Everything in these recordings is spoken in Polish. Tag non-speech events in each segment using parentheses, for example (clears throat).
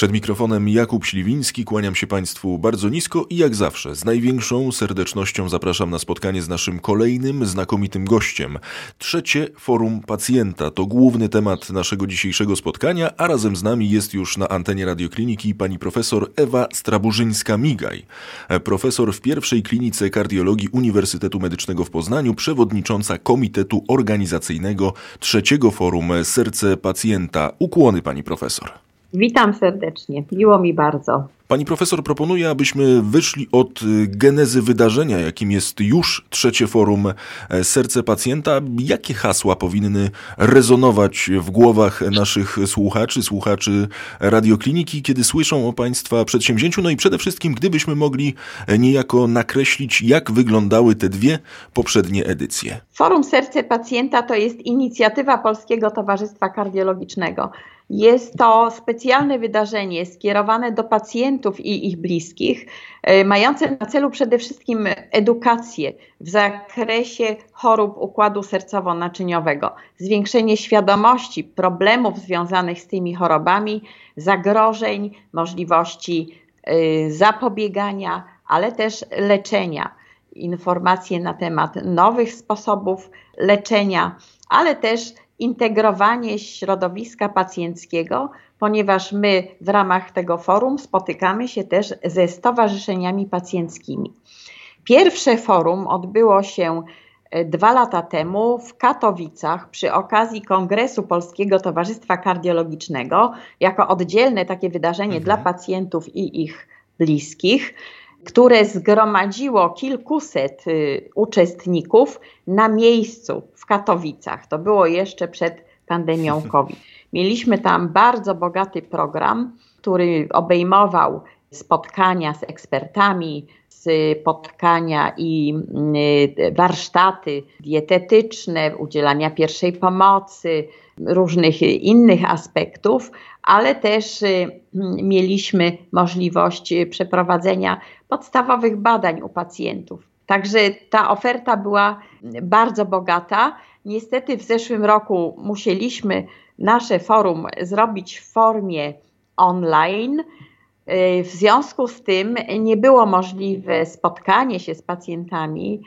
Przed mikrofonem Jakub Śliwiński, kłaniam się Państwu bardzo nisko i jak zawsze z największą serdecznością zapraszam na spotkanie z naszym kolejnym znakomitym gościem. Trzecie Forum Pacjenta to główny temat naszego dzisiejszego spotkania, a razem z nami jest już na antenie radiokliniki pani profesor Ewa Straburzyńska-Migaj. Profesor w pierwszej klinice kardiologii Uniwersytetu Medycznego w Poznaniu, przewodnicząca Komitetu Organizacyjnego Trzeciego Forum Serce Pacjenta. Ukłony pani profesor. Witam serdecznie, miło mi bardzo. Pani profesor proponuje, abyśmy wyszli od y, genezy wydarzenia, jakim jest już trzecie forum e, Serce Pacjenta. Jakie hasła powinny rezonować w głowach naszych słuchaczy, słuchaczy radiokliniki, kiedy słyszą o Państwa przedsięwzięciu? No i przede wszystkim, gdybyśmy mogli e, niejako nakreślić, jak wyglądały te dwie poprzednie edycje. Forum Serce Pacjenta to jest inicjatywa Polskiego Towarzystwa Kardiologicznego. Jest to specjalne wydarzenie skierowane do pacjentów i ich bliskich, e, mające na celu przede wszystkim edukację w zakresie chorób układu sercowo-naczyniowego, zwiększenie świadomości problemów związanych z tymi chorobami, zagrożeń, możliwości e, zapobiegania, ale też leczenia. Informacje na temat nowych sposobów leczenia, ale też integrowanie środowiska pacjenckiego, ponieważ my w ramach tego forum spotykamy się też ze stowarzyszeniami pacjenckimi. Pierwsze forum odbyło się e, dwa lata temu w Katowicach przy okazji Kongresu Polskiego Towarzystwa Kardiologicznego, jako oddzielne takie wydarzenie mhm. dla pacjentów i ich bliskich które zgromadziło kilkuset y, uczestników na miejscu w Katowicach. To było jeszcze przed pandemią (laughs) COVID. Mieliśmy tam bardzo bogaty program, który obejmował spotkania z ekspertami, spotkania i y, warsztaty dietetyczne, udzielania pierwszej pomocy, różnych innych aspektów, ale też y, mieliśmy możliwość przeprowadzenia podstawowych badań u pacjentów. Także ta oferta była bardzo bogata. Niestety w zeszłym roku musieliśmy nasze forum zrobić w formie online. W związku z tym nie było możliwe spotkanie się z pacjentami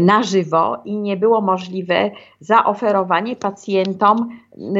na żywo i nie było możliwe zaoferowanie pacjentom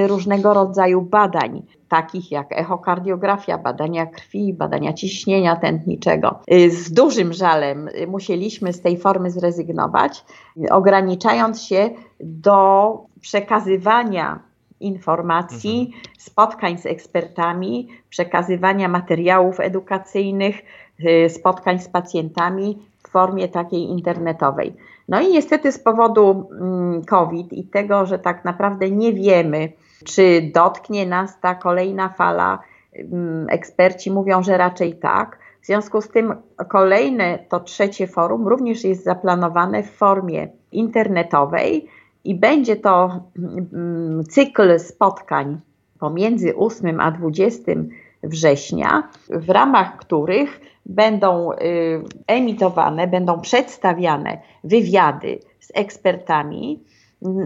różnego rodzaju badań, takich jak echokardiografia, badania krwi, badania ciśnienia tętniczego. Z dużym żalem musieliśmy z tej formy zrezygnować, ograniczając się do przekazywania informacji, mhm. spotkań z ekspertami, przekazywania materiałów edukacyjnych, y, spotkań z pacjentami w formie takiej internetowej. No i niestety z powodu mm, COVID i tego, że tak naprawdę nie wiemy, czy dotknie nas ta kolejna fala, mm, eksperci mówią, że raczej tak. W związku z tym kolejne, to trzecie forum również jest zaplanowane w formie internetowej i będzie to mm, cykl spotkań pomiędzy 8 a 20 września, w ramach których będą y, emitowane, będą przedstawiane wywiady z ekspertami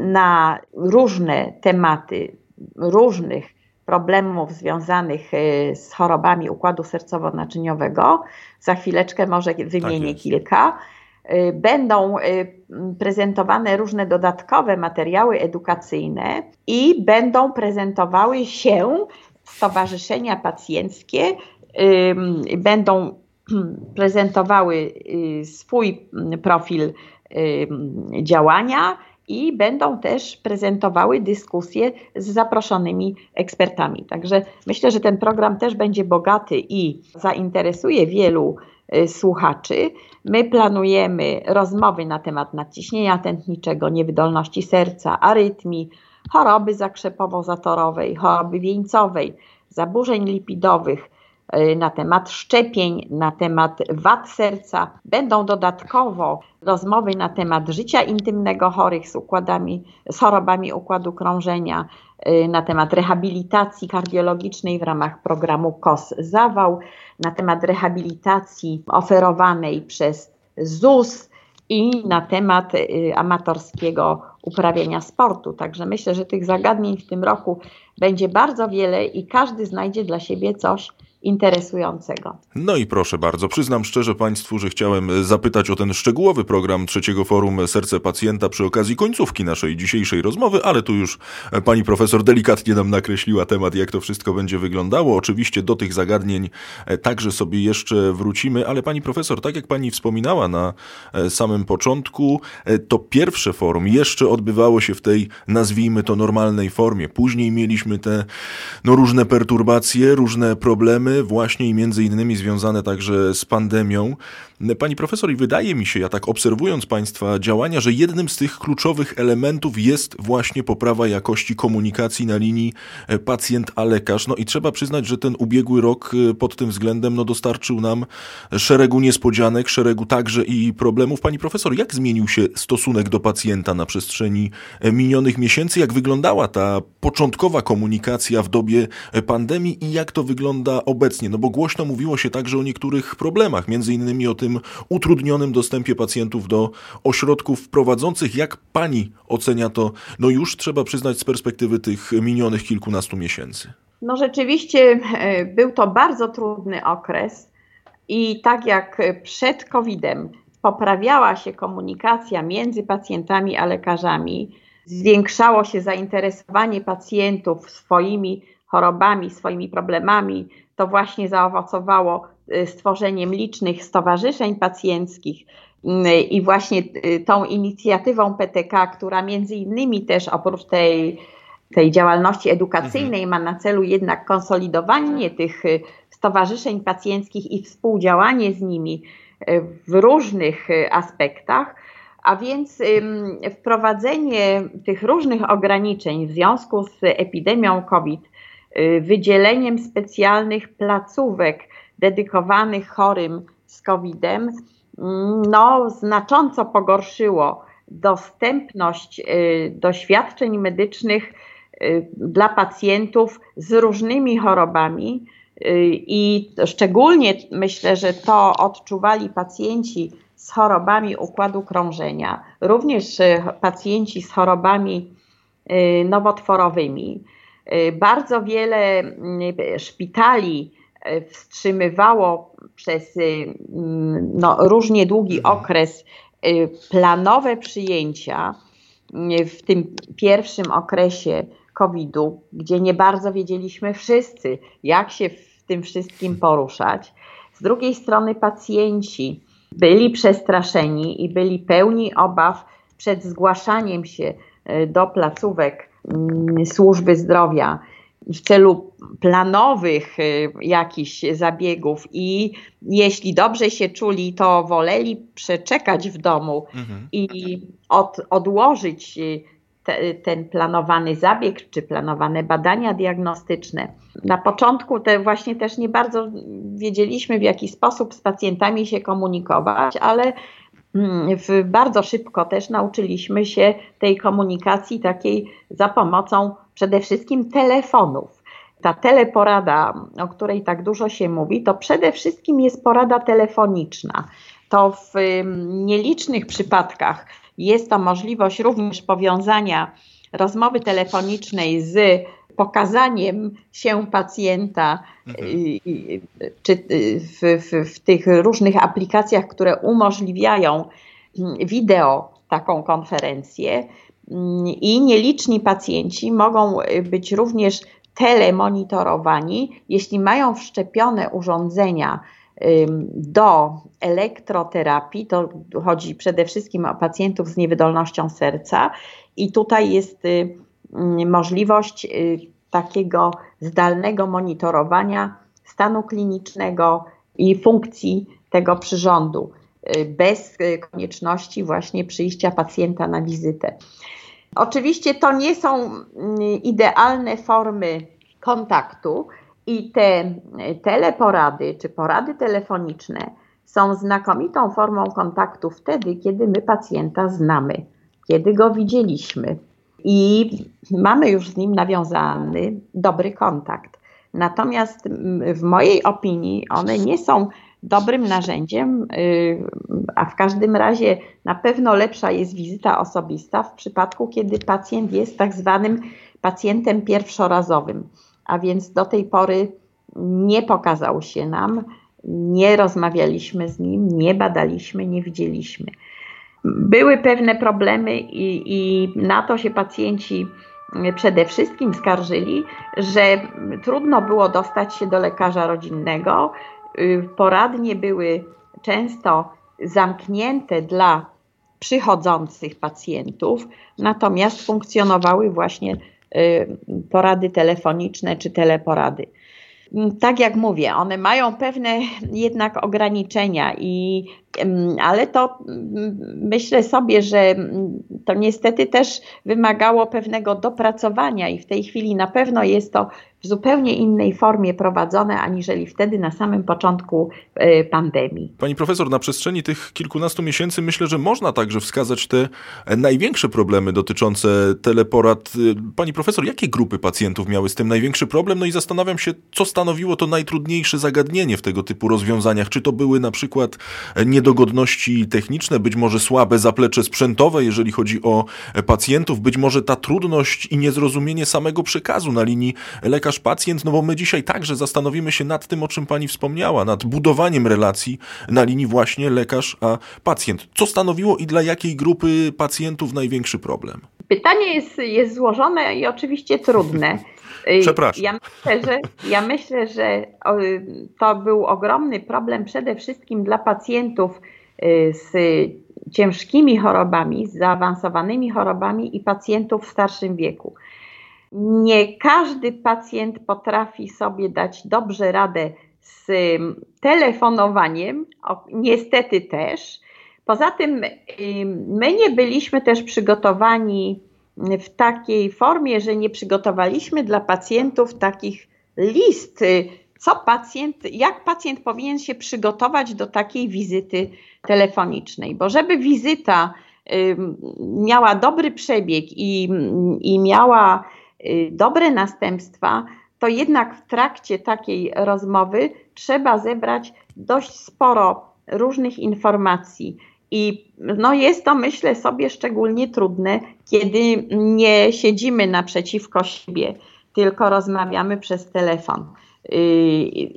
na różne tematy, różnych problemów związanych y, z chorobami układu sercowo-naczyniowego. Za chwileczkę może wymienię tak kilka. Y, będą prezentowane różne dodatkowe materiały edukacyjne i będą prezentowały się stowarzyszenia pacjenckie, będą prezentowały y, swój profil działania i będą też prezentowały dyskusje z zaproszonymi ekspertami. Także myślę, że ten program też będzie bogaty i zainteresuje wielu y, słuchaczy. My planujemy rozmowy na temat nadciśnienia tętniczego, niewydolności serca, arytmii, choroby zakrzepowo-zatorowej, choroby wieńcowej, zaburzeń lipidowych, Y, na temat szczepień, na temat wad serca. Będą dodatkowo rozmowy na temat życia intymnego chorych z, układami, z chorobami układu krążenia, y, na temat rehabilitacji kardiologicznej w ramach programu KOS Zawał, na temat rehabilitacji oferowanej przez ZUS i na temat y, amatorskiego uprawiania sportu. Także myślę, że tych zagadnień w tym roku będzie bardzo wiele i każdy znajdzie dla siebie coś interesującego. No i proszę bardzo, przyznam szczerze Państwu, że chciałem zapytać o ten szczegółowy program trzeciego forum Serce Pacjenta przy okazji końcówki naszej dzisiejszej rozmowy, ale tu już pani profesor delikatnie nam nakreśliła temat, jak to wszystko będzie wyglądało. Oczywiście do tych zagadnień także sobie jeszcze wrócimy, ale pani profesor, tak jak pani wspominała na samym początku, to pierwsze forum jeszcze odbywało się w tej, nazwijmy to, normalnej formie. Później mieliśmy te no, różne perturbacje, różne problemy, problemy właśnie i między innymi związane także z pandemią. Pani profesor, i wydaje mi się, ja tak obserwując Państwa działania, że jednym z tych kluczowych elementów jest właśnie poprawa jakości komunikacji na linii e, pacjent a lekarz. No i trzeba przyznać, że ten ubiegły rok e, pod tym względem no, dostarczył nam szeregu niespodzianek, szeregu także i problemów. Pani profesor, jak zmienił się stosunek do pacjenta na przestrzeni e, minionych miesięcy? Jak wyglądała ta początkowa komunikacja w dobie pandemii i jak to wygląda obecnie? No bo głośno mówiło się także o niektórych problemach, między innymi o tym, tym utrudnionym dostępie pacjentów do ośrodków prowadzących. Jak pani ocenia to, no już trzeba przyznać z perspektywy tych minionych kilkunastu miesięcy? No rzeczywiście e, był to bardzo trudny okres i tak jak przed COVID-em poprawiała się komunikacja między pacjentami a lekarzami, zwiększało się zainteresowanie pacjentów swoimi chorobami, swoimi problemami, to właśnie zaowocowało Y, stworzeniem licznych stowarzyszeń pacjenckich y, i właśnie y, tą inicjatywą PTK, która między innymi też oprócz tej, tej działalności edukacyjnej mhm. ma na celu jednak konsolidowanie tych stowarzyszeń pacjenckich i współdziałanie z nimi w różnych aspektach. A więc wprowadzenie tych różnych ograniczeń w związku z epidemią COVID, wydzieleniem specjalnych placówek dedykowanych chorym z COVID-em, no, znacząco pogorszyło dostępność y, do świadczeń medycznych y, dla pacjentów z różnymi chorobami. Y, I szczególnie myślę, że to odczuwali pacjenci z chorobami układu krążenia, również pacjenci z chorobami nowotworowymi. Bardzo wiele szpitali wstrzymywało przez y, no, różnie długi mhm. okres y, planowe przyjęcia y, w tym pierwszym okresie COVID-u, gdzie nie bardzo wiedzieliśmy wszyscy, jak się w tym wszystkim poruszać. Z drugiej strony pacjenci byli przestraszeni i byli pełni obaw przed zgłaszaniem się do placówek mm, służby zdrowia w celu planowych y, jakichś zabiegów i jeśli dobrze się czuli, to woleli przeczekać w domu mhm. i od, odłożyć y, te, ten planowany zabieg czy planowane badania diagnostyczne. Na początku te właśnie też nie bardzo wiedzieliśmy, w jaki sposób z pacjentami się komunikować, ale mm, w, bardzo szybko też nauczyliśmy się tej komunikacji takiej za pomocą przede wszystkim telefonów. Ta teleporada, o której tak dużo się mówi, to przede wszystkim jest porada telefoniczna. To w nielicznych przypadkach jest to możliwość również powiązania rozmowy telefonicznej z pokazaniem się pacjenta, mhm. czy y, w, w, w, tych różnych aplikacjach, które umożliwiają wideo taką konferencję. I nieliczni pacjenci mogą y, być również telemonitorowani, jeśli mają wszczepione urządzenia do elektroterapii, to chodzi przede wszystkim o pacjentów z niewydolnością serca, i tutaj jest y, możliwość y, takiego zdalnego monitorowania stanu klinicznego i funkcji tego przyrządu bez konieczności właśnie przyjścia pacjenta na wizytę. Oczywiście to nie są idealne formy kontaktu i te teleporady czy porady telefoniczne są znakomitą formą kontaktu wtedy, kiedy my pacjenta znamy, kiedy go widzieliśmy i mamy już z nim nawiązany dobry kontakt. Natomiast w mojej opinii one nie są dobrym narzędziem, y, a w każdym razie na pewno lepsza jest wizyta osobista w przypadku, kiedy pacjent jest tak zwanym pacjentem pierwszorazowym, a więc do tej pory nie pokazał się nam, nie rozmawialiśmy z nim, nie badaliśmy, nie widzieliśmy. Były pewne problemy i, i na to się pacjenci przede wszystkim skarżyli, że trudno było dostać się do lekarza rodzinnego. Y, poradnie były często zamknięte dla przychodzących pacjentów, natomiast funkcjonowały właśnie y, porady telefoniczne czy teleporady. Mm, tak jak mówię, one mają pewne jednak ograniczenia, i, ale to mm, myślę sobie, że mm, to niestety też wymagało pewnego dopracowania i w tej chwili na pewno jest to w zupełnie innej formie prowadzone, aniżeli wtedy na samym początku e, pandemii. Pani profesor, na przestrzeni tych kilkunastu miesięcy myślę, że można także wskazać te największe problemy dotyczące teleporad. Pani profesor, jakie grupy pacjentów miały z tym największy problem? No i zastanawiam się, co stanowiło to najtrudniejsze zagadnienie w tego typu rozwiązaniach. Czy to były na przykład niedogodności techniczne, być może słabe zaplecze sprzętowe, jeżeli chodzi o pacjentów, być może ta trudność i niezrozumienie samego przekazu na linii lekarz lekarz-pacjent, no bo my dzisiaj także zastanowimy się nad tym, o czym pani wspomniała, nad budowaniem relacji na linii właśnie lekarz a pacjent. Co stanowiło i dla jakiej grupy pacjentów największy problem? Pytanie jest, jest złożone i oczywiście trudne. (laughs) Przepraszam. Ja myślę, że, ja myślę, że to był ogromny problem przede wszystkim dla pacjentów y, z ciężkimi chorobami, z zaawansowanymi chorobami i pacjentów w starszym wieku. Nie każdy pacjent potrafi sobie dać dobrze radę z telefonowaniem, niestety też. Poza tym my nie byliśmy też przygotowani w takiej formie, że nie przygotowaliśmy dla pacjentów takich list, co pacjent, jak pacjent powinien się przygotować do takiej wizyty telefonicznej, bo żeby wizyta miała dobry przebieg i, i miała Y, dobre następstwa, to jednak w trakcie takiej rozmowy trzeba zebrać dość sporo różnych informacji. I no jest to, myślę sobie, szczególnie trudne, kiedy nie siedzimy naprzeciwko siebie, tylko rozmawiamy przez telefon. Y,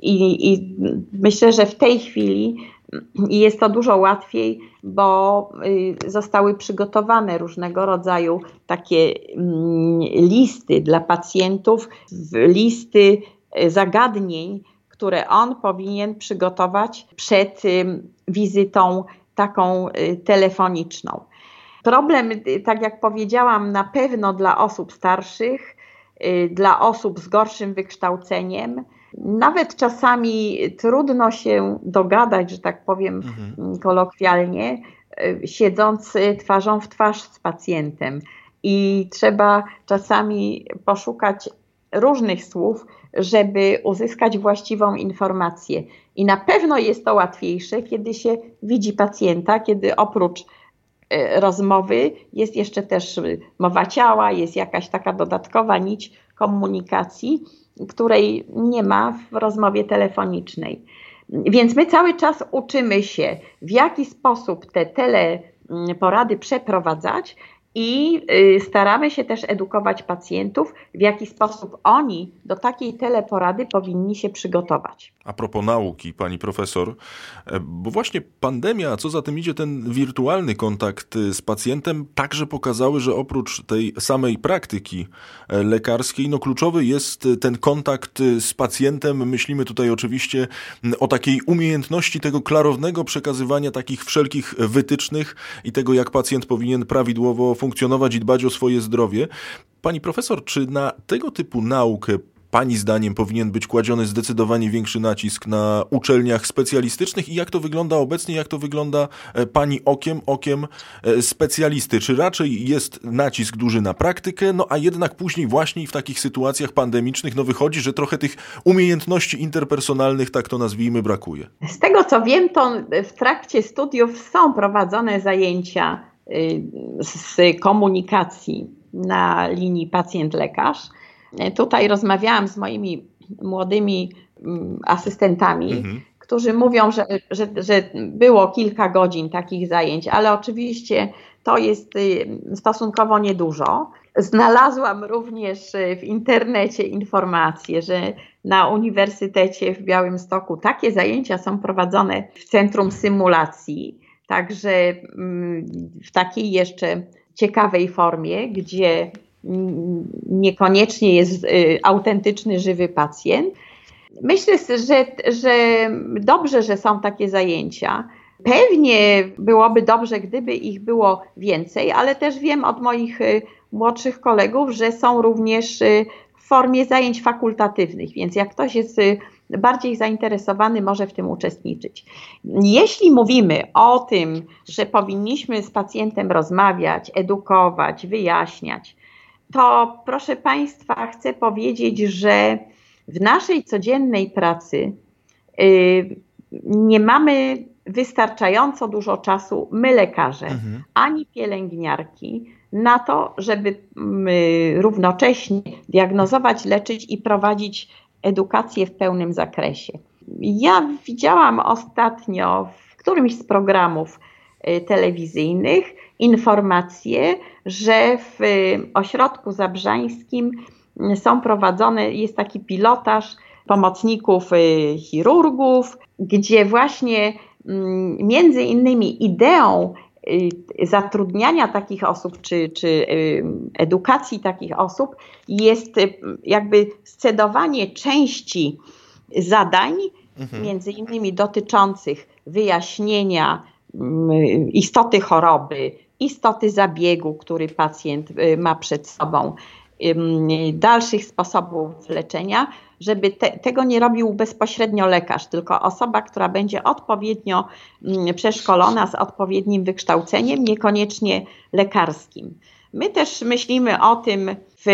I, I, myślę, że w tej chwili jest to dużo łatwiej, bo y, zostały przygotowane różnego rodzaju takie mm, listy dla pacjentów, listy y, zagadnień, które on powinien przygotować przed wizytą taką y, telefoniczną. Problem, tak jak powiedziałam, na pewno dla osób starszych, dla osób z gorszym wykształceniem, nawet czasami trudno się dogadać, że tak powiem mhm. kolokwialnie, e, siedząc twarzą w twarz z pacjentem. I trzeba czasami poszukać różnych słów, żeby uzyskać właściwą informację. I na pewno jest to łatwiejsze, kiedy się widzi pacjenta, kiedy oprócz rozmowy jest jeszcze też mowa ciała, jest jakaś taka dodatkowa nić komunikacji której nie ma w rozmowie telefonicznej. Więc my cały czas uczymy się, w jaki sposób te teleporady przeprowadzać, i y, staramy się też edukować pacjentów, w jaki sposób oni do takiej teleporady powinni się przygotować. A propos nauki, pani profesor, e, bo właśnie pandemia, a co za tym idzie, ten wirtualny kontakt z pacjentem, także pokazały, że oprócz tej samej praktyki e, lekarskiej, no kluczowy jest ten kontakt z pacjentem. Myślimy tutaj oczywiście o takiej umiejętności tego klarownego przekazywania takich wszelkich wytycznych i tego, jak pacjent powinien prawidłowo funkcjonować funkcjonować i dbać o swoje zdrowie. Pani profesor, czy na tego typu naukę Pani zdaniem powinien być kładziony zdecydowanie większy nacisk na uczelniach specjalistycznych i jak to wygląda obecnie, jak to wygląda e, Pani okiem, okiem e, specjalisty? Czy raczej jest nacisk duży na praktykę, no a jednak później właśnie w takich sytuacjach pandemicznych no wychodzi, że trochę tych umiejętności interpersonalnych, tak to nazwijmy, brakuje? Z tego co wiem, to w trakcie studiów są prowadzone zajęcia z komunikacji na linii pacjent-lekarz. Tutaj rozmawiałam z moimi młodymi mm, asystentami, mhm. którzy mówią, że, że, że było kilka godzin takich zajęć, ale oczywiście to jest y, stosunkowo niedużo. Znalazłam również w internecie informację, że na Uniwersytecie w Białymstoku takie zajęcia są prowadzone w Centrum Symulacji, także mm, w takiej jeszcze ciekawej formie, gdzie niekoniecznie jest y, autentyczny, żywy pacjent. Myślę, że, że dobrze, że są takie zajęcia. Pewnie byłoby dobrze, gdyby ich było więcej, ale też wiem od moich y, młodszych kolegów, że są również y, w formie zajęć fakultatywnych, więc jak ktoś jest bardziej zainteresowany, może w tym uczestniczyć. Jeśli mówimy o tym, że powinniśmy z pacjentem rozmawiać, edukować, wyjaśniać, to proszę Państwa, chcę powiedzieć, że w naszej codziennej pracy y, nie mamy wystarczająco dużo czasu, my lekarze, mhm. ani pielęgniarki, na to, żeby równocześnie diagnozować, leczyć i prowadzić edukację w pełnym zakresie. Ja widziałam ostatnio w którymś z programów y, telewizyjnych informację, że w ośrodku zabrzańskim są prowadzone, jest taki pilotaż pomocników y, chirurgów, gdzie właśnie mm, między innymi ideą y, zatrudniania takich osób, czy, czy y, edukacji takich osób jest jakby scedowanie części zadań, mhm. między innymi dotyczących wyjaśnienia mm, istoty choroby, istoty zabiegu, który pacjent ma przed sobą, dalszych sposobów leczenia, żeby te, tego nie robił bezpośrednio lekarz, tylko osoba, która będzie odpowiednio przeszkolona z odpowiednim wykształceniem, niekoniecznie lekarskim. My też myślimy o tym w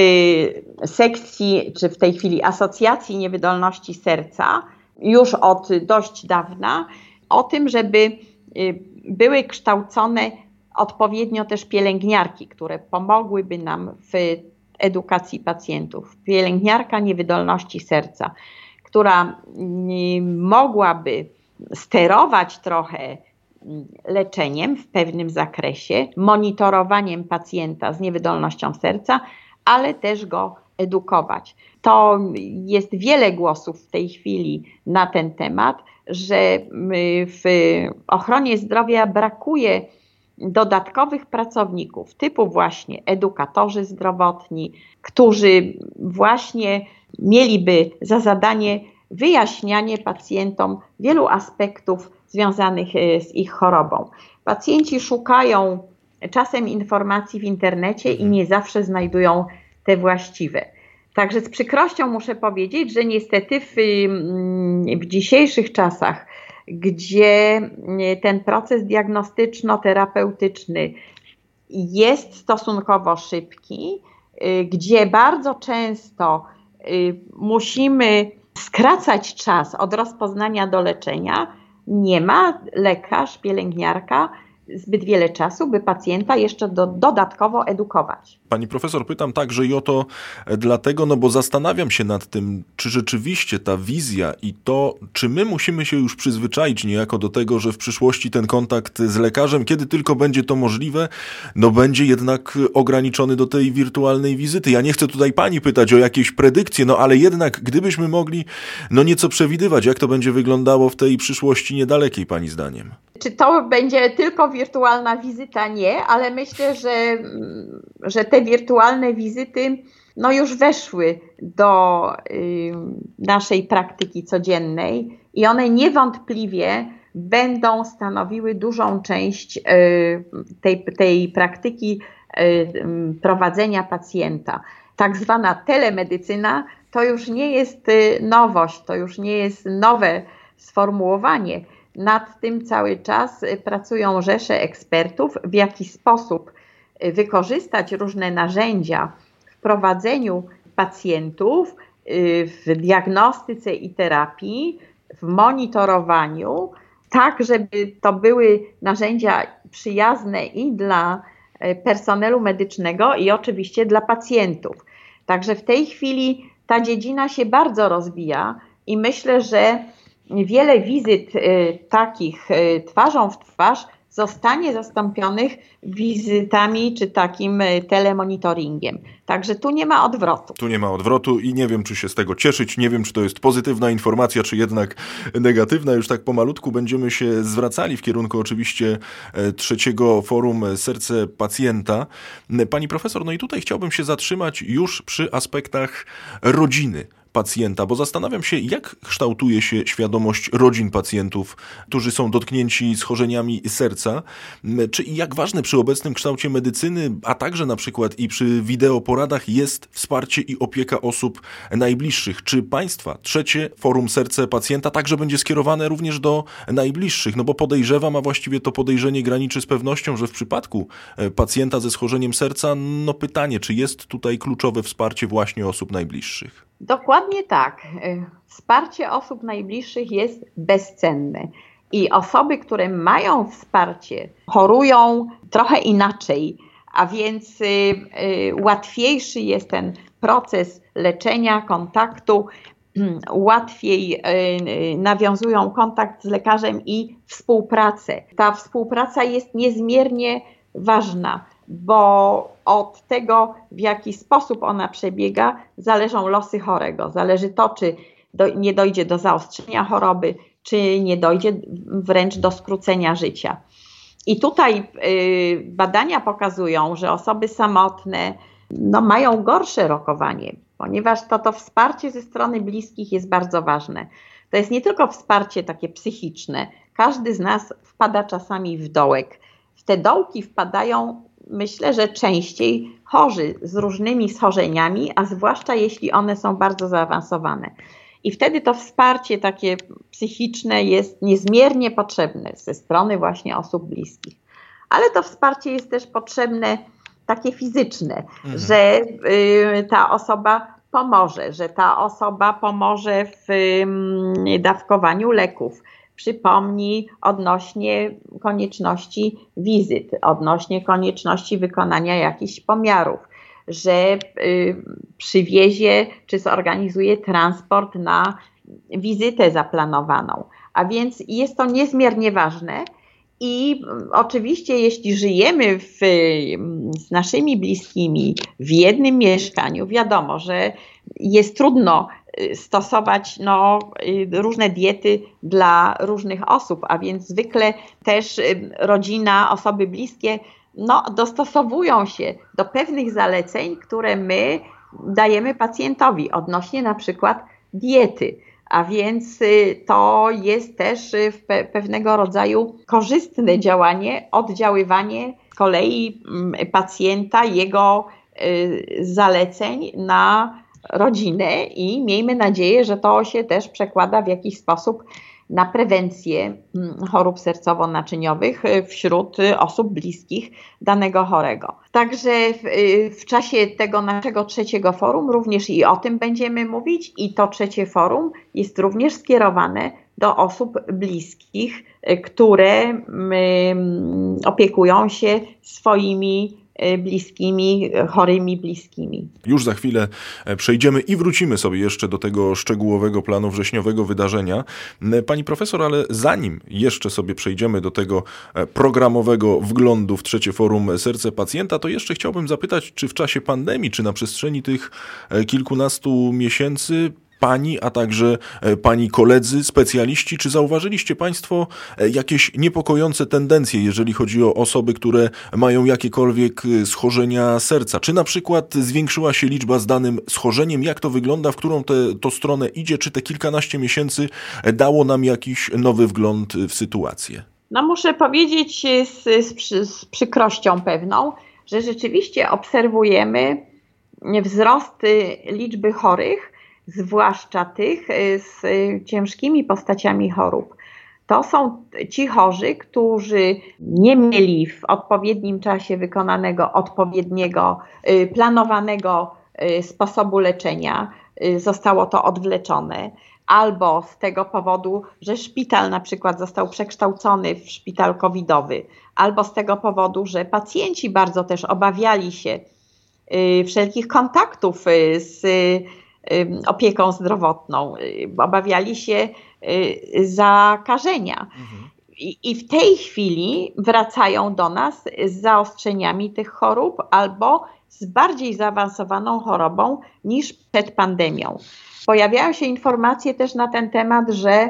sekcji, czy w tej chwili Asocjacji Niewydolności Serca, już od dość dawna, o tym, żeby y, były kształcone odpowiednio też pielęgniarki, które pomogłyby nam w edukacji pacjentów. Pielęgniarka niewydolności serca, która mogłaby sterować trochę leczeniem w pewnym zakresie, monitorowaniem pacjenta z niewydolnością serca, ale też go edukować. To jest wiele głosów w tej chwili na ten temat, że w ochronie zdrowia brakuje dodatkowych pracowników typu właśnie edukatorzy zdrowotni, którzy właśnie mieliby za zadanie wyjaśnianie pacjentom wielu aspektów związanych e, z ich chorobą. Pacjenci szukają czasem informacji w internecie i nie zawsze znajdują te właściwe. Także z przykrością muszę powiedzieć, że niestety w, mm, w dzisiejszych czasach gdzie e, ten proces diagnostyczno-terapeutyczny jest stosunkowo szybki, e, gdzie bardzo często e, musimy skracać czas od rozpoznania do leczenia, nie ma lekarz, pielęgniarka zbyt wiele czasu, by pacjenta jeszcze do, dodatkowo edukować. Pani profesor, pytam także i o to dlatego, no bo zastanawiam się nad tym, czy rzeczywiście ta wizja i to, czy my musimy się już przyzwyczaić niejako do tego, że w przyszłości ten kontakt z lekarzem, kiedy tylko będzie to możliwe, no będzie jednak ograniczony do tej wirtualnej wizyty. Ja nie chcę tutaj pani pytać o jakieś predykcje, no ale jednak gdybyśmy mogli no nieco przewidywać, jak to będzie wyglądało w tej przyszłości niedalekiej, pani zdaniem. Czy to będzie tylko wirtualna wizyta? Nie, ale myślę, że, że te wirtualne wizyty no już weszły do y, naszej praktyki codziennej i one niewątpliwie będą stanowiły dużą część y, tej, tej praktyki y, prowadzenia pacjenta. Tak zwana telemedycyna to już nie jest y, nowość, to już nie jest nowe sformułowanie nad tym cały czas y, pracują rzesze ekspertów, w jaki sposób y, wykorzystać różne narzędzia w prowadzeniu pacjentów, y, w diagnostyce i terapii, w monitorowaniu, tak żeby to były narzędzia przyjazne i dla personelu medycznego, i oczywiście dla pacjentów. Także w tej chwili ta dziedzina się bardzo rozwija i myślę, że wiele wizyt takich twarzą w twarz zostanie zastąpionych wizytami czy takim e, telemonitoringiem. Także tu nie ma odwrotu. Tu nie ma odwrotu i nie wiem, czy się z tego cieszyć, nie wiem, czy to jest pozytywna informacja, czy jednak negatywna. Już tak pomalutku będziemy się zwracali w kierunku oczywiście e, trzeciego forum Serce Pacjenta. Pani profesor, no i tutaj chciałbym się zatrzymać już przy aspektach rodziny pacjenta, bo zastanawiam się, jak kształtuje się świadomość rodzin pacjentów, którzy są dotknięci schorzeniami serca, czy jak ważne przy obecnym kształcie medycyny, a także na przykład i przy wideoporadach jest wsparcie i opieka osób najbliższych. Czy państwa trzecie forum serce pacjenta także będzie skierowane również do najbliższych? No bo podejrzewam, a właściwie to podejrzenie graniczy z pewnością, że w przypadku e, pacjenta ze schorzeniem serca, no pytanie, czy jest tutaj kluczowe wsparcie właśnie osób najbliższych? Dokładnie tak. Y, wsparcie osób najbliższych jest bezcenne. I osoby, które mają wsparcie, chorują trochę inaczej, a więc y, y, łatwiejszy jest ten proces leczenia, kontaktu, (clears throat) łatwiej nawiązują kontakt z lekarzem i współpracę. Ta współpraca jest niezmiernie ważna bo od tego, w jaki sposób ona przebiega, zależą losy chorego. Zależy to, czy do, nie dojdzie do zaostrzenia choroby, czy nie dojdzie wręcz do skrócenia życia. I tutaj y, badania pokazują, że osoby samotne no, mają gorsze rokowanie, ponieważ to, to wsparcie ze strony bliskich jest bardzo ważne. To jest nie tylko wsparcie takie psychiczne. Każdy z nas wpada czasami w dołek. W te dołki wpadają myślę, że częściej chorzy z różnymi schorzeniami, a zwłaszcza jeśli one są bardzo zaawansowane. I wtedy to wsparcie takie psychiczne jest niezmiernie potrzebne ze strony właśnie osób bliskich. Ale to wsparcie jest też potrzebne takie fizyczne, mhm. że y, ta osoba pomoże, że ta osoba pomoże w y, dawkowaniu leków, przypomni odnośnie konieczności wizyt, odnośnie konieczności wykonania jakichś pomiarów, że y, przywiezie czy zorganizuje transport na wizytę zaplanowaną. A więc jest to niezmiernie ważne. I oczywiście, jeśli żyjemy w, z naszymi bliskimi w jednym mieszkaniu, wiadomo, że jest trudno stosować no, y, różne diety dla różnych osób, a więc zwykle też y, rodzina, osoby bliskie no, dostosowują się do pewnych zaleceń, które my dajemy pacjentowi odnośnie na przykład diety. A więc to jest też pewnego rodzaju korzystne działanie, oddziaływanie z kolei mm, pacjenta, jego zaleceń na rodzinę i miejmy nadzieję, że to się też przekłada w jakiś sposób na prewencję mm, chorób sercowo-naczyniowych y, wśród osób bliskich danego chorego. Także w, y, w, czasie tego naszego trzeciego forum również i o tym będziemy mówić i to trzecie forum jest również skierowane do osób bliskich, y, które mm, opiekują się swoimi bliskimi, chorymi bliskimi. Już za chwilę e, przejdziemy i wrócimy sobie jeszcze do tego szczegółowego planu wrześniowego wydarzenia. E, pani profesor, ale zanim jeszcze sobie przejdziemy do tego programowego wglądu w trzecie forum Serce Pacjenta, to jeszcze chciałbym zapytać, czy w czasie pandemii, czy na przestrzeni tych kilkunastu miesięcy pani, a także e, pani koledzy, specjaliści, czy zauważyliście Państwo e, jakieś niepokojące tendencje, jeżeli chodzi o osoby, które mają jakiekolwiek e, schorzenia serca? Czy na przykład zwiększyła się liczba z danym schorzeniem? Jak to wygląda? W którą te, to stronę idzie? Czy te kilkanaście miesięcy dało nam jakiś nowy wgląd w sytuację? No muszę powiedzieć z, z, z przykrością pewną, że rzeczywiście obserwujemy wzrost liczby chorych, zwłaszcza tych y, z ciężkimi postaciami chorób. To są ci chorzy, którzy nie mieli w odpowiednim czasie wykonanego, odpowiedniego, y, planowanego y, sposobu leczenia. Zostało to odwleczone albo z tego powodu, że szpital na przykład został przekształcony w szpital covidowy, albo z tego powodu, że pacjenci bardzo też obawiali się wszelkich kontaktów z opieką zdrowotną. Obawiali się zakażenia. Mhm. I, w tej chwili wracają do nas z zaostrzeniami tych chorób albo z bardziej zaawansowaną chorobą niż przed pandemią. Pojawiają się informacje też na ten temat, że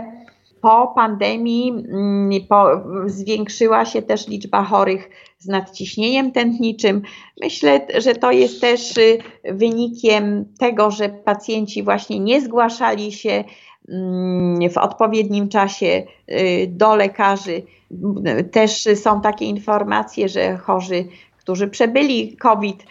po pandemii mm, po, zwiększyła się też liczba chorych z nadciśnieniem tętniczym. Myślę, że to jest też y, wynikiem tego, że pacjenci właśnie nie zgłaszali się mm, w odpowiednim czasie y, do lekarzy. Też są takie informacje, że chorzy, którzy przebyli COVID,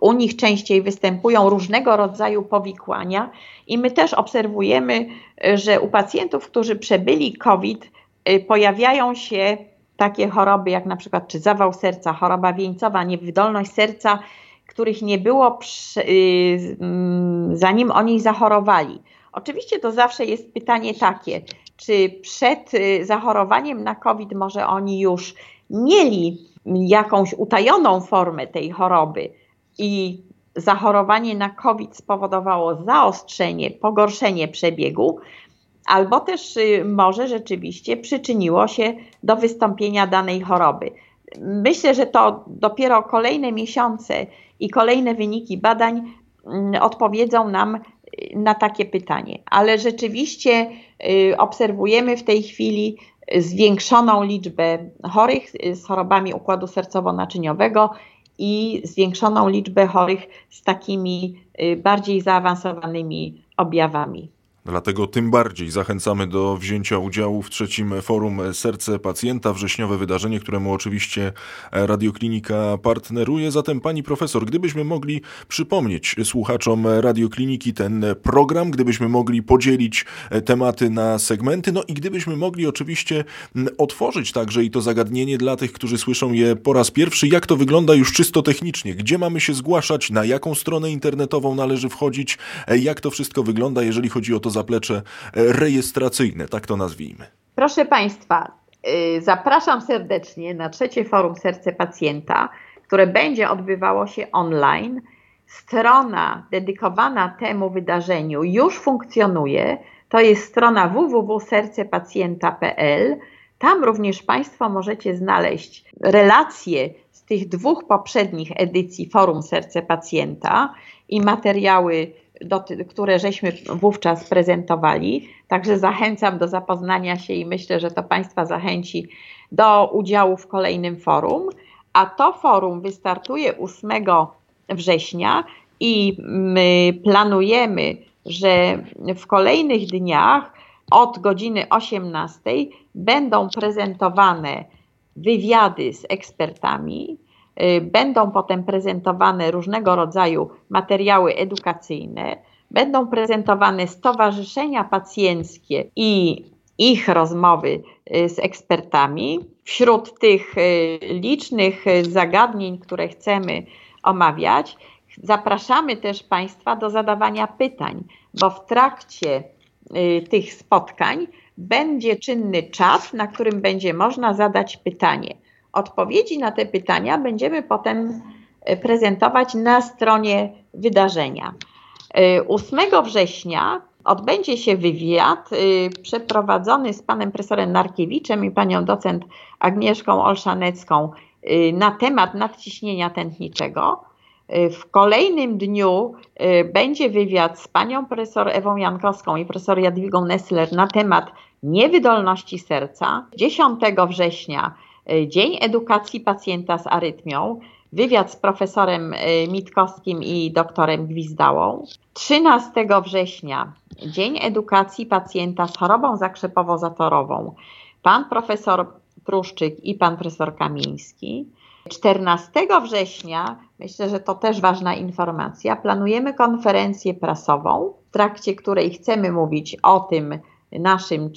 u nich częściej występują różnego rodzaju powikłania i my też obserwujemy, że u pacjentów, którzy przebyli COVID, y, pojawiają się takie choroby jak na przykład czy zawał serca, choroba wieńcowa, niewydolność serca, których nie było przy, y, mm, zanim oni zachorowali. Oczywiście to zawsze jest pytanie takie, czy przed y, zachorowaniem na COVID może oni już mieli jakąś utajoną formę tej choroby, i zachorowanie na COVID spowodowało zaostrzenie, pogorszenie przebiegu, albo też y, może rzeczywiście przyczyniło się do wystąpienia danej choroby. Myślę, że to dopiero kolejne miesiące i kolejne wyniki badań mm, odpowiedzą nam y, na takie pytanie. Ale rzeczywiście y, obserwujemy w tej chwili zwiększoną liczbę chorych z chorobami układu sercowo-naczyniowego i zwiększoną liczbę chorych z takimi y, bardziej zaawansowanymi objawami. Dlatego tym bardziej zachęcamy do wzięcia udziału w trzecim forum Serce Pacjenta, wrześniowe wydarzenie, któremu oczywiście Radioklinika partneruje. Zatem pani profesor, gdybyśmy mogli przypomnieć słuchaczom Radiokliniki ten program, gdybyśmy mogli podzielić tematy na segmenty, no i gdybyśmy mogli oczywiście otworzyć także i to zagadnienie dla tych, którzy słyszą je po raz pierwszy, jak to wygląda już czysto technicznie, gdzie mamy się zgłaszać, na jaką stronę internetową należy wchodzić, jak to wszystko wygląda, jeżeli chodzi o to zaplecze rejestracyjne, tak to nazwijmy. Proszę Państwa, y, zapraszam serdecznie na trzecie forum Serce Pacjenta, które będzie odbywało się online. Strona dedykowana temu wydarzeniu już funkcjonuje. To jest strona www.sercepacjenta.pl. Tam również Państwo możecie znaleźć relacje z tych dwóch poprzednich edycji Forum Serce Pacjenta i materiały do, które żeśmy wówczas prezentowali. Także zachęcam do zapoznania się i myślę, że to Państwa zachęci do udziału w kolejnym forum. A to forum wystartuje 8 września i my planujemy, że w kolejnych dniach od godziny 18 będą prezentowane wywiady z ekspertami, będą potem prezentowane różnego rodzaju materiały edukacyjne, będą prezentowane stowarzyszenia pacjenckie i ich rozmowy y, z ekspertami. Wśród tych y, licznych zagadnień, które chcemy omawiać, zapraszamy też Państwa do zadawania pytań, bo w trakcie tych spotkań będzie czynny czat, na którym będzie można zadać pytanie. Odpowiedzi na te pytania będziemy potem e, prezentować na stronie wydarzenia. 8 e, września odbędzie się wywiad e, przeprowadzony z panem profesorem Narkiewiczem i panią docent Agnieszką Olszanecką na temat nadciśnienia tętniczego. W kolejnym dniu będzie wywiad z panią profesor Ewą Jankowską i profesor Jadwigą Nessler na temat niewydolności serca. 10 września Dzień Edukacji Pacjenta z Arytmią, wywiad z profesorem e, Mitkowskim i doktorem Gwizdałą. 13 września Dzień Edukacji Pacjenta z chorobą zakrzepowo-zatorową. Pan profesor Pruszczyk i pan profesor Kamiński. 14 września, myślę, że to też ważna informacja, planujemy konferencję prasową, w trakcie której chcemy mówić o tym naszym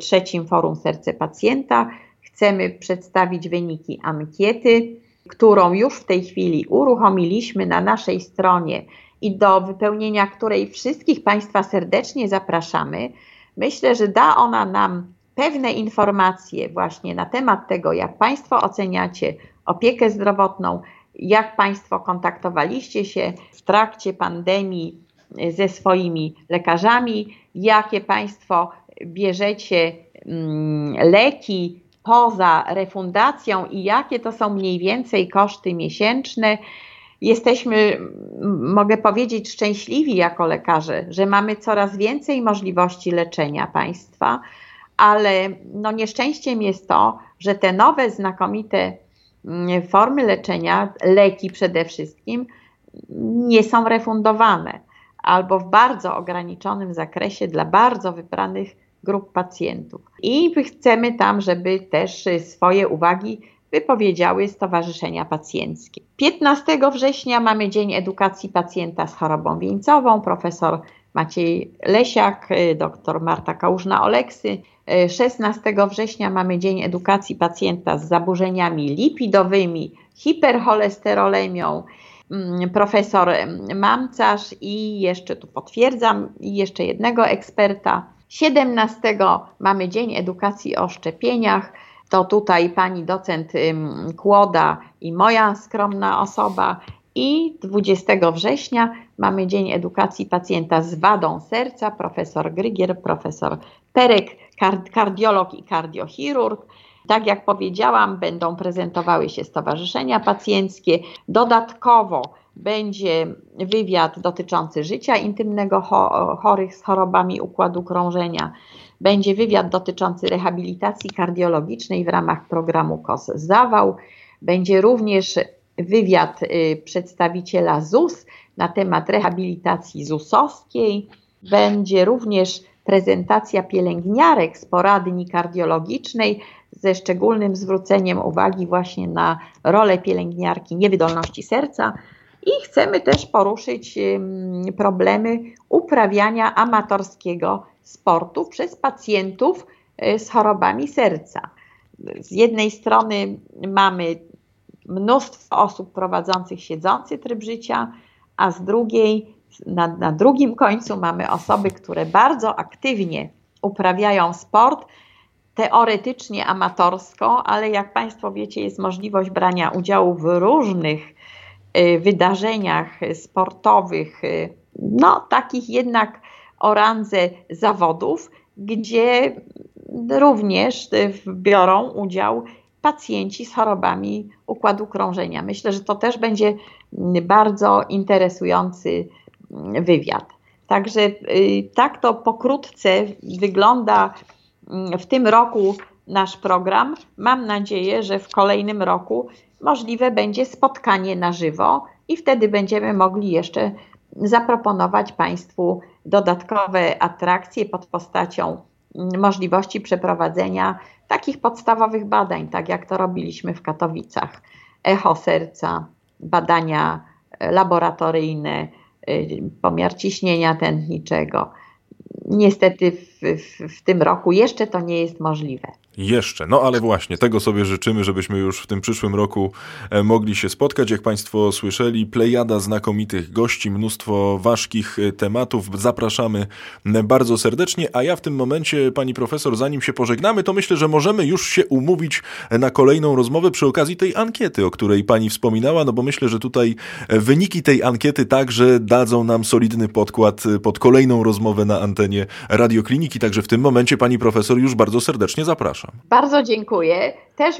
trzecim forum Serce Pacjenta, chcemy przedstawić wyniki ankiety, którą już w tej chwili uruchomiliśmy na naszej stronie i do wypełnienia której wszystkich Państwa serdecznie zapraszamy. Myślę, że da ona nam pewne informacje właśnie na temat tego, jak Państwo oceniacie opiekę zdrowotną, jak Państwo kontaktowaliście się w trakcie pandemii ze swoimi lekarzami, jakie Państwo bierzecie mm, leki poza refundacją i jakie to są mniej więcej koszty miesięczne. Jesteśmy, mogę powiedzieć, szczęśliwi jako lekarze, że mamy coraz więcej możliwości leczenia państwa, ale no nieszczęściem jest to, że te nowe, znakomite formy leczenia, leki przede wszystkim, nie są refundowane albo w bardzo ograniczonym zakresie dla bardzo wybranych grup pacjentów. I chcemy tam, żeby też swoje uwagi wypowiedziały stowarzyszenia pacjenckie. 15 września mamy Dzień Edukacji Pacjenta z chorobą wieńcową. Profesor Maciej Lesiak, dr Marta Kałużna-Oleksy. 16 września mamy Dzień Edukacji Pacjenta z zaburzeniami lipidowymi, hipercholesterolemią, Mm, profesor Mamcarz i jeszcze tu potwierdzam, jeszcze jednego eksperta. 17 mamy Dzień Edukacji o Szczepieniach. To tutaj pani docent Kłoda i moja skromna osoba. I 20 września mamy Dzień Edukacji Pacjenta z wadą serca, profesor Grygier, profesor Perek, kardiolog i kardiochirurg. Tak jak powiedziałam, będą prezentowały się stowarzyszenia pacjenckie. Dodatkowo będzie wywiad dotyczący życia intymnego chorych z chorobami układu krążenia. Będzie wywiad dotyczący rehabilitacji kardiologicznej w ramach programu KOS Zawał. Będzie również wywiad y, przedstawiciela ZUS na temat rehabilitacji ZUS-owskiej. Będzie również prezentacja pielęgniarek z poradni kardiologicznej ze szczególnym zwróceniem uwagi właśnie na rolę pielęgniarki niewydolności serca. I chcemy też poruszyć problemy uprawiania amatorskiego sportu przez pacjentów e, z chorobami serca. Z jednej strony mamy mnóstwo osób prowadzących siedzący tryb życia, a z drugiej, na, na drugim końcu mamy osoby, które bardzo aktywnie uprawiają sport, teoretycznie amatorsko, ale jak Państwo wiecie, jest możliwość brania udziału w różnych wydarzeniach sportowych, y, no takich jednak o randze zawodów, gdzie również biorą udział pacjenci z chorobami układu krążenia. Myślę, że to też będzie bardzo interesujący wywiad. Także y, tak to pokrótce wygląda Mm, w tym roku nasz program. Mam nadzieję, że w kolejnym roku możliwe będzie spotkanie na żywo i wtedy będziemy mogli jeszcze zaproponować Państwu dodatkowe atrakcje pod postacią mm, możliwości przeprowadzenia takich podstawowych badań, tak jak to robiliśmy w Katowicach. Echo serca, badania laboratoryjne, y, pomiar ciśnienia tętniczego. Niestety w, tym roku jeszcze to nie jest możliwe. Jeszcze, no ale właśnie, tego sobie życzymy, żebyśmy już w tym przyszłym roku e, mogli się spotkać. Jak Państwo słyszeli, plejada znakomitych gości, mnóstwo ważkich e, tematów. Zapraszamy bardzo serdecznie, a ja w tym momencie, Pani Profesor, zanim się pożegnamy, to myślę, że możemy już się umówić na kolejną rozmowę przy okazji tej ankiety, o której Pani wspominała, no bo myślę, że tutaj e, wyniki tej ankiety także dadzą nam solidny podkład pod kolejną rozmowę na antenie Radiokliniki, także w tym momencie Pani Profesor już bardzo serdecznie zapraszam. Bardzo dziękuję. Też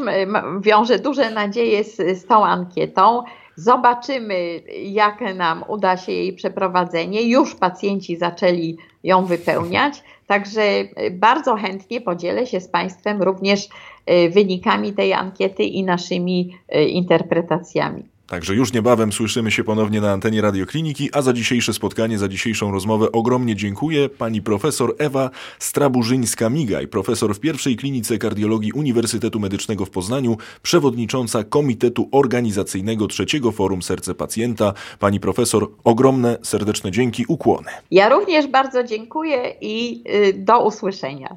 wiążę duże nadzieje z, z tą ankietą. Zobaczymy, jak nam uda się jej przeprowadzenie. Już pacjenci zaczęli ją wypełniać, także bardzo chętnie podzielę się z Państwem również e, wynikami tej ankiety i naszymi e, interpretacjami. Także już niebawem słyszymy się ponownie na antenie Radiokliniki, a za dzisiejsze spotkanie, za dzisiejszą rozmowę ogromnie dziękuję pani profesor Ewa Straburzyńska-Migaj, profesor w pierwszej klinice kardiologii Uniwersytetu Medycznego w Poznaniu, przewodnicząca Komitetu Organizacyjnego trzeciego Forum Serce Pacjenta. Pani profesor, ogromne, serdeczne dzięki, ukłony. Ja również bardzo dziękuję i y, do usłyszenia.